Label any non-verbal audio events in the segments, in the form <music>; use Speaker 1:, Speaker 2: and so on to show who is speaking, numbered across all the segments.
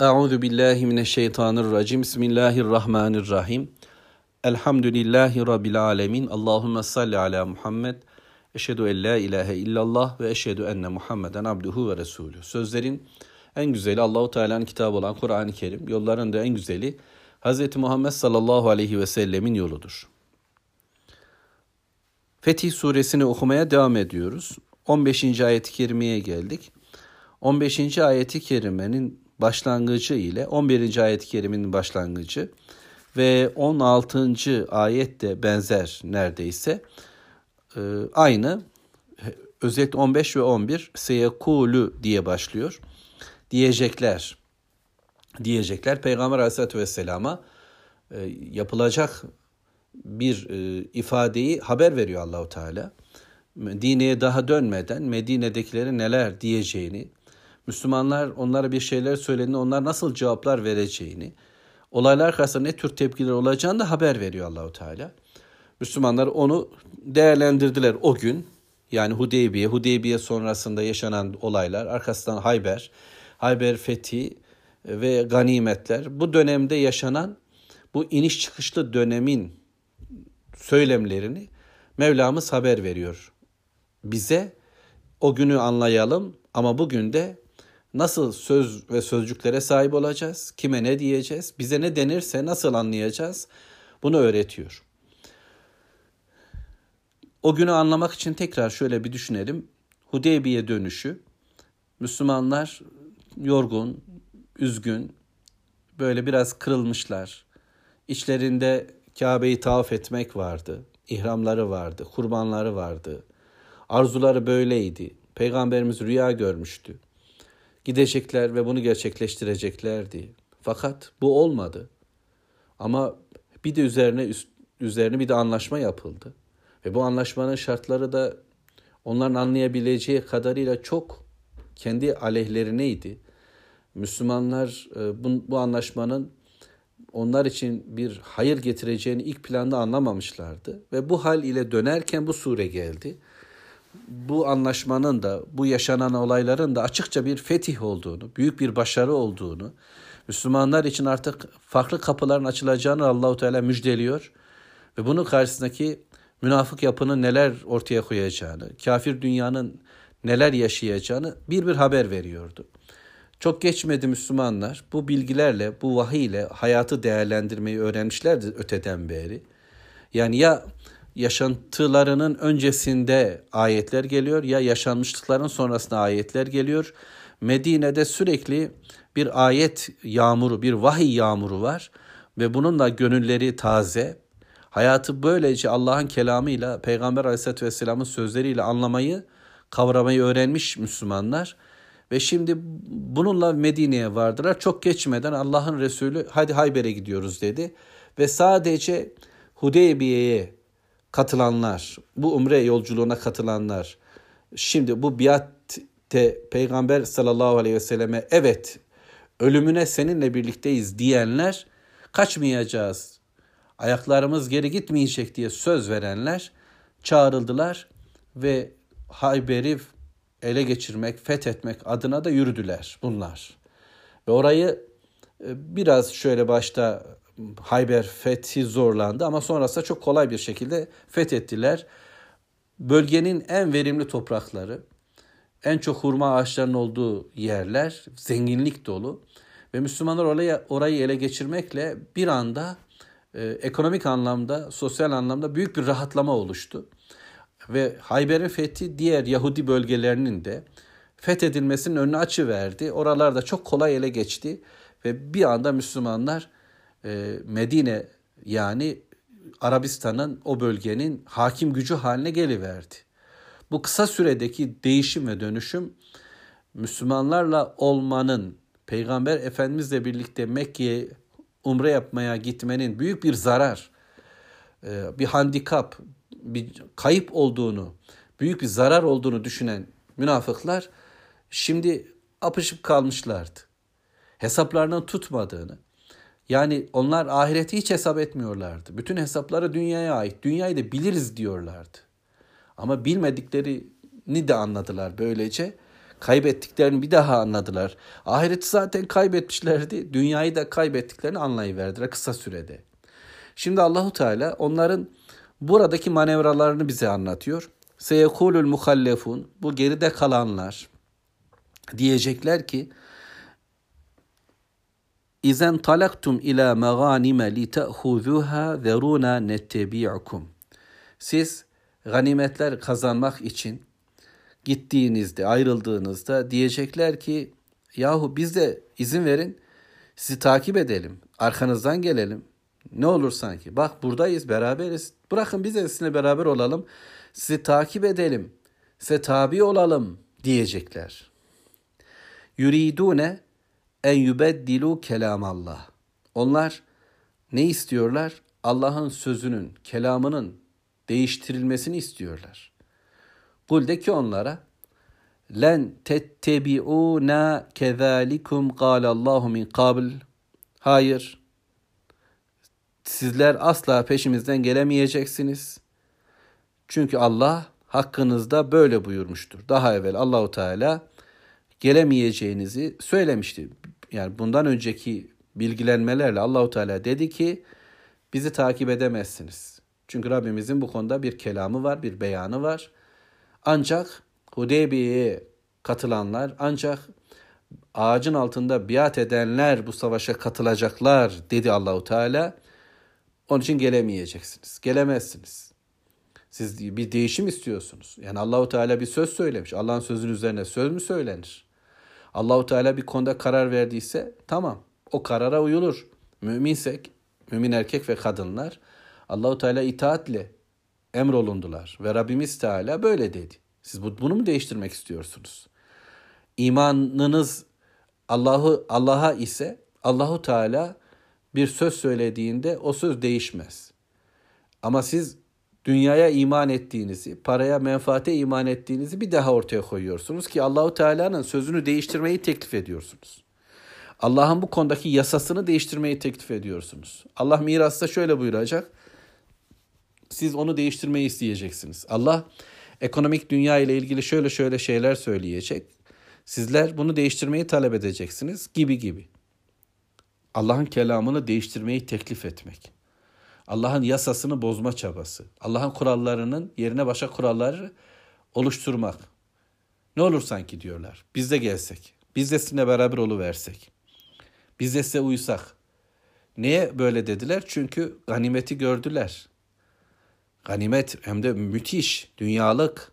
Speaker 1: Euzu billahi mineşşeytanirracim. Bismillahirrahmanirrahim. Elhamdülillahi rabbil alamin. Allahumme salli ala Muhammed. Eşhedü en la ilahe illallah ve eşhedü enne Muhammeden abduhu ve resulü. Sözlerin en güzeli Allahu Teala'nın kitabı olan Kur'an-ı Kerim. Yolların da en güzeli Hz. Muhammed sallallahu aleyhi ve sellemin yoludur. Fetih suresini okumaya devam ediyoruz. 15. ayet-i kerimeye geldik. 15. ayeti kerimenin başlangıcı ile 11. ayet-i kerimenin başlangıcı ve 16. ayet de benzer neredeyse. Ee, aynı. Özellikle 15 ve 11 seyekulu diye başlıyor. Diyecekler. Diyecekler. Peygamber Aleyhisselatü Vesselam'a e, yapılacak bir e, ifadeyi haber veriyor Allahu Teala. Medine'ye daha dönmeden Medine'dekilerin neler diyeceğini, Müslümanlar onlara bir şeyler söylediğinde onlar nasıl cevaplar vereceğini, olaylar karşısında ne tür tepkiler olacağını da haber veriyor Allahu Teala. Müslümanlar onu değerlendirdiler o gün. Yani Hudeybiye, Hudeybiye sonrasında yaşanan olaylar, arkasından Hayber, Hayber fethi ve ganimetler. Bu dönemde yaşanan bu iniş çıkışlı dönemin söylemlerini Mevlamız haber veriyor. Bize o günü anlayalım ama bugün de nasıl söz ve sözcüklere sahip olacağız? Kime ne diyeceğiz? Bize ne denirse nasıl anlayacağız? Bunu öğretiyor. O günü anlamak için tekrar şöyle bir düşünelim. Hudeybiye dönüşü. Müslümanlar yorgun, üzgün, böyle biraz kırılmışlar. İçlerinde Kabe'yi tavaf etmek vardı. ihramları vardı, kurbanları vardı. Arzuları böyleydi. Peygamberimiz rüya görmüştü gidecekler ve bunu gerçekleştireceklerdi. Fakat bu olmadı. Ama bir de üzerine üzerine bir de anlaşma yapıldı. Ve bu anlaşmanın şartları da onların anlayabileceği kadarıyla çok kendi aleyhlerineydi. Müslümanlar e, bu, bu anlaşmanın onlar için bir hayır getireceğini ilk planda anlamamışlardı. Ve bu hal ile dönerken bu sure geldi bu anlaşmanın da bu yaşanan olayların da açıkça bir fetih olduğunu, büyük bir başarı olduğunu, Müslümanlar için artık farklı kapıların açılacağını Allahu Teala müjdeliyor ve bunun karşısındaki münafık yapının neler ortaya koyacağını, kafir dünyanın neler yaşayacağını bir bir haber veriyordu. Çok geçmedi Müslümanlar bu bilgilerle, bu vahiy ile hayatı değerlendirmeyi öğrenmişlerdi öteden beri. Yani ya yaşantılarının öncesinde ayetler geliyor ya yaşanmışlıkların sonrasında ayetler geliyor. Medine'de sürekli bir ayet yağmuru, bir vahiy yağmuru var ve bununla gönülleri taze. Hayatı böylece Allah'ın kelamıyla, Peygamber Aleyhisselatü Vesselam'ın sözleriyle anlamayı, kavramayı öğrenmiş Müslümanlar. Ve şimdi bununla Medine'ye vardılar. Çok geçmeden Allah'ın Resulü hadi Hayber'e gidiyoruz dedi. Ve sadece Hudeybiye'ye katılanlar, bu umre yolculuğuna katılanlar, şimdi bu biatte Peygamber sallallahu aleyhi ve selleme evet ölümüne seninle birlikteyiz diyenler kaçmayacağız, ayaklarımız geri gitmeyecek diye söz verenler çağrıldılar ve Hayber'i ele geçirmek, fethetmek adına da yürüdüler bunlar. Ve orayı e, biraz şöyle başta Hayber fethi zorlandı ama sonrasında çok kolay bir şekilde fethettiler. Bölgenin en verimli toprakları, en çok hurma ağaçlarının olduğu yerler, zenginlik dolu ve Müslümanlar oraya orayı ele geçirmekle bir anda e, ekonomik anlamda, sosyal anlamda büyük bir rahatlama oluştu. Ve Hayber'in fethi diğer Yahudi bölgelerinin de fethedilmesinin önünü açıverdi. Oralarda çok kolay ele geçti ve bir anda Müslümanlar e, Medine yani Arabistan'ın o bölgenin hakim gücü haline geliverdi. Bu kısa süredeki değişim ve dönüşüm Müslümanlarla olmanın, Peygamber Efendimizle birlikte Mekke'ye umre yapmaya gitmenin büyük bir zarar, e, bir handikap, bir kayıp olduğunu, büyük bir zarar olduğunu düşünen münafıklar şimdi apışıp kalmışlardı. Hesaplarının tutmadığını, yani onlar ahireti hiç hesap etmiyorlardı. Bütün hesapları dünyaya ait. Dünyayı da biliriz diyorlardı. Ama bilmediklerini de anladılar böylece. Kaybettiklerini bir daha anladılar. Ahireti zaten kaybetmişlerdi. Dünyayı da kaybettiklerini anlayıverdiler kısa sürede. Şimdi Allahu Teala onların buradaki manevralarını bize anlatıyor. Seyekulul muhallefun bu geride kalanlar diyecekler ki İzen talaktum ila meganime li te'huzuha zeruna nettebi'ukum. Siz ganimetler kazanmak için gittiğinizde, ayrıldığınızda diyecekler ki yahu bize izin verin sizi takip edelim, arkanızdan gelelim. Ne olur sanki. Bak buradayız, beraberiz. Bırakın biz de sizinle beraber olalım. Sizi takip edelim. Size tabi olalım diyecekler. Yuridune en yubeddilu kelamallah. Onlar ne istiyorlar? Allah'ın sözünün, kelamının değiştirilmesini istiyorlar. Kul de ki onlara len tettebi'una kezalikum Allahu min qabl. Hayır. Sizler asla peşimizden gelemeyeceksiniz. Çünkü Allah hakkınızda böyle buyurmuştur. Daha evvel Allahu Teala gelemeyeceğinizi söylemişti. Yani bundan önceki bilgilenmelerle Allahu Teala dedi ki bizi takip edemezsiniz. Çünkü Rabbimizin bu konuda bir kelamı var, bir beyanı var. Ancak Hudeybiye'ye katılanlar ancak ağacın altında biat edenler bu savaşa katılacaklar dedi Allahu Teala. Onun için gelemeyeceksiniz. Gelemezsiniz. Siz bir değişim istiyorsunuz. Yani Allahu Teala bir söz söylemiş. Allah'ın sözünün üzerine söz mü söylenir? Allahu Teala bir konuda karar verdiyse tamam o karara uyulur. Müminsek, mümin erkek ve kadınlar Allahu Teala itaatle emrolundular ve Rabbimiz Teala böyle dedi. Siz bunu mu değiştirmek istiyorsunuz? İmanınız Allah'ı Allah'a ise Allahu Teala bir söz söylediğinde o söz değişmez. Ama siz dünyaya iman ettiğinizi, paraya, menfaate iman ettiğinizi bir daha ortaya koyuyorsunuz ki Allahu Teala'nın sözünü değiştirmeyi teklif ediyorsunuz. Allah'ın bu konudaki yasasını değiştirmeyi teklif ediyorsunuz. Allah mirasta şöyle buyuracak. Siz onu değiştirmeyi isteyeceksiniz. Allah ekonomik dünya ile ilgili şöyle şöyle şeyler söyleyecek. Sizler bunu değiştirmeyi talep edeceksiniz gibi gibi. Allah'ın kelamını değiştirmeyi teklif etmek. Allah'ın yasasını bozma çabası. Allah'ın kurallarının yerine başka kuralları oluşturmak. Ne olur sanki diyorlar. Biz de gelsek. Biz de sizinle beraber oluversek. Biz de size uysak. Niye böyle dediler? Çünkü ganimeti gördüler. Ganimet hem de müthiş, dünyalık.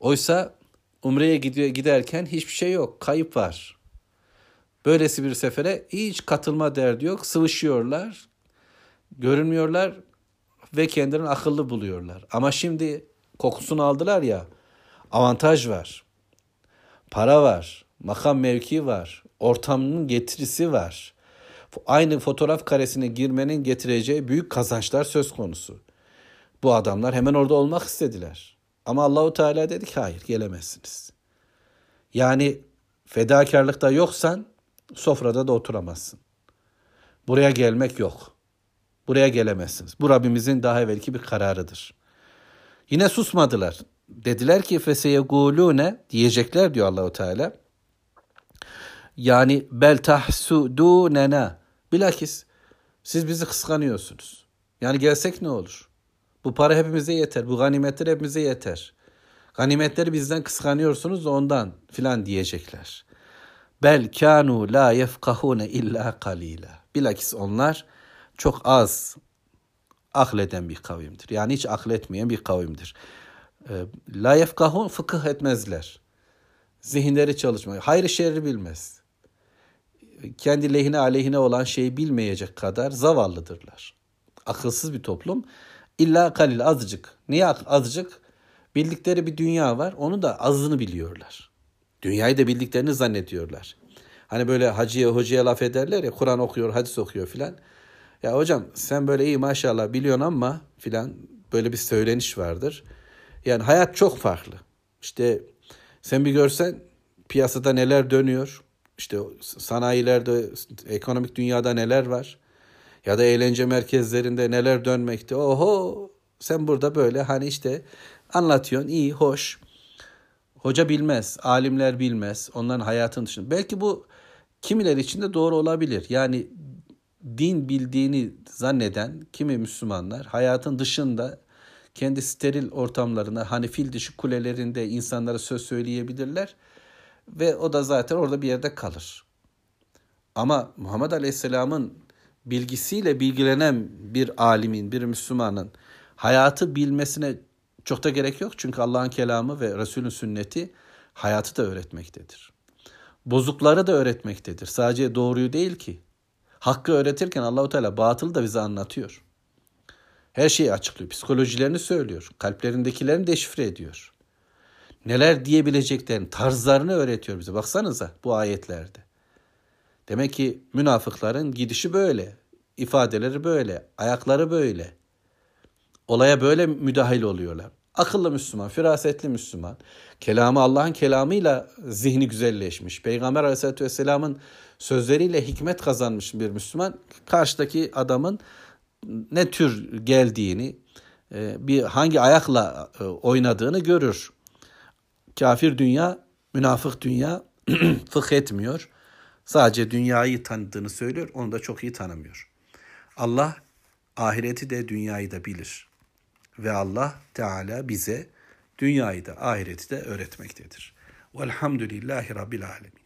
Speaker 1: Oysa Umre'ye gidiyor giderken hiçbir şey yok, kayıp var. Böylesi bir sefere hiç katılma derdi yok, sıvışıyorlar, görünmüyorlar ve kendilerini akıllı buluyorlar. Ama şimdi kokusunu aldılar ya, avantaj var, para var, makam mevki var, ortamının getirisi var. Aynı fotoğraf karesine girmenin getireceği büyük kazançlar söz konusu. Bu adamlar hemen orada olmak istediler. Ama Allahu Teala dedi ki hayır gelemezsiniz. Yani fedakarlıkta yoksan sofrada da oturamazsın. Buraya gelmek yok. Buraya gelemezsiniz. Bu Rabbimizin daha evvelki bir kararıdır. Yine susmadılar. Dediler ki feseyegulune diyecekler diyor Allahu Teala. Yani bel tahsudunena. Bilakis siz bizi kıskanıyorsunuz. Yani gelsek ne olur? Bu para hepimize yeter. Bu ganimetler hepimize yeter. Ganimetleri bizden kıskanıyorsunuz da ondan filan diyecekler. Bel kanu la yefkahune illa kalila. Bilakis onlar çok az akleden bir kavimdir. Yani hiç akletmeyen bir kavimdir. Ee, la yefkahun fıkıh etmezler. Zihinleri çalışmıyor. Hayır şerri bilmez. Kendi lehine aleyhine olan şeyi bilmeyecek kadar zavallıdırlar. Akılsız bir toplum. İlla kalil azıcık. Niye azıcık? Bildikleri bir dünya var. Onu da azını biliyorlar. Dünyayı da bildiklerini zannediyorlar. Hani böyle hacıya hocaya laf ederler ya Kur'an okuyor, hadis okuyor filan. Ya hocam sen böyle iyi maşallah biliyorsun ama filan böyle bir söyleniş vardır. Yani hayat çok farklı. İşte sen bir görsen piyasada neler dönüyor. İşte sanayilerde, ekonomik dünyada neler var ya da eğlence merkezlerinde neler dönmekte. Oho sen burada böyle hani işte anlatıyorsun iyi hoş. Hoca bilmez, alimler bilmez, onların hayatın dışında. Belki bu kimileri için de doğru olabilir. Yani din bildiğini zanneden kimi Müslümanlar hayatın dışında kendi steril ortamlarına hani fil dişi kulelerinde insanlara söz söyleyebilirler ve o da zaten orada bir yerde kalır. Ama Muhammed Aleyhisselam'ın bilgisiyle bilgilenen bir alimin, bir Müslümanın hayatı bilmesine çok da gerek yok. Çünkü Allah'ın kelamı ve Resulün sünneti hayatı da öğretmektedir. Bozukları da öğretmektedir. Sadece doğruyu değil ki. Hakkı öğretirken Allahu Teala batılı da bize anlatıyor. Her şeyi açıklıyor. Psikolojilerini söylüyor. Kalplerindekilerini deşifre ediyor. Neler diyebileceklerini, tarzlarını öğretiyor bize. Baksanıza bu ayetlerde. Demek ki münafıkların gidişi böyle. ifadeleri böyle. Ayakları böyle. Olaya böyle müdahil oluyorlar. Akıllı Müslüman, firasetli Müslüman. Kelamı Allah'ın kelamıyla zihni güzelleşmiş. Peygamber Aleyhisselatü Vesselam'ın sözleriyle hikmet kazanmış bir Müslüman. Karşıdaki adamın ne tür geldiğini, e, bir hangi ayakla e, oynadığını görür. Kafir dünya, münafık dünya <clears throat> fıkh etmiyor. Sadece dünyayı tanıdığını söylüyor, onu da çok iyi tanımıyor. Allah ahireti de dünyayı da bilir. Ve Allah Teala bize dünyayı da ahireti de öğretmektedir. Velhamdülillahi Rabbil Alemin.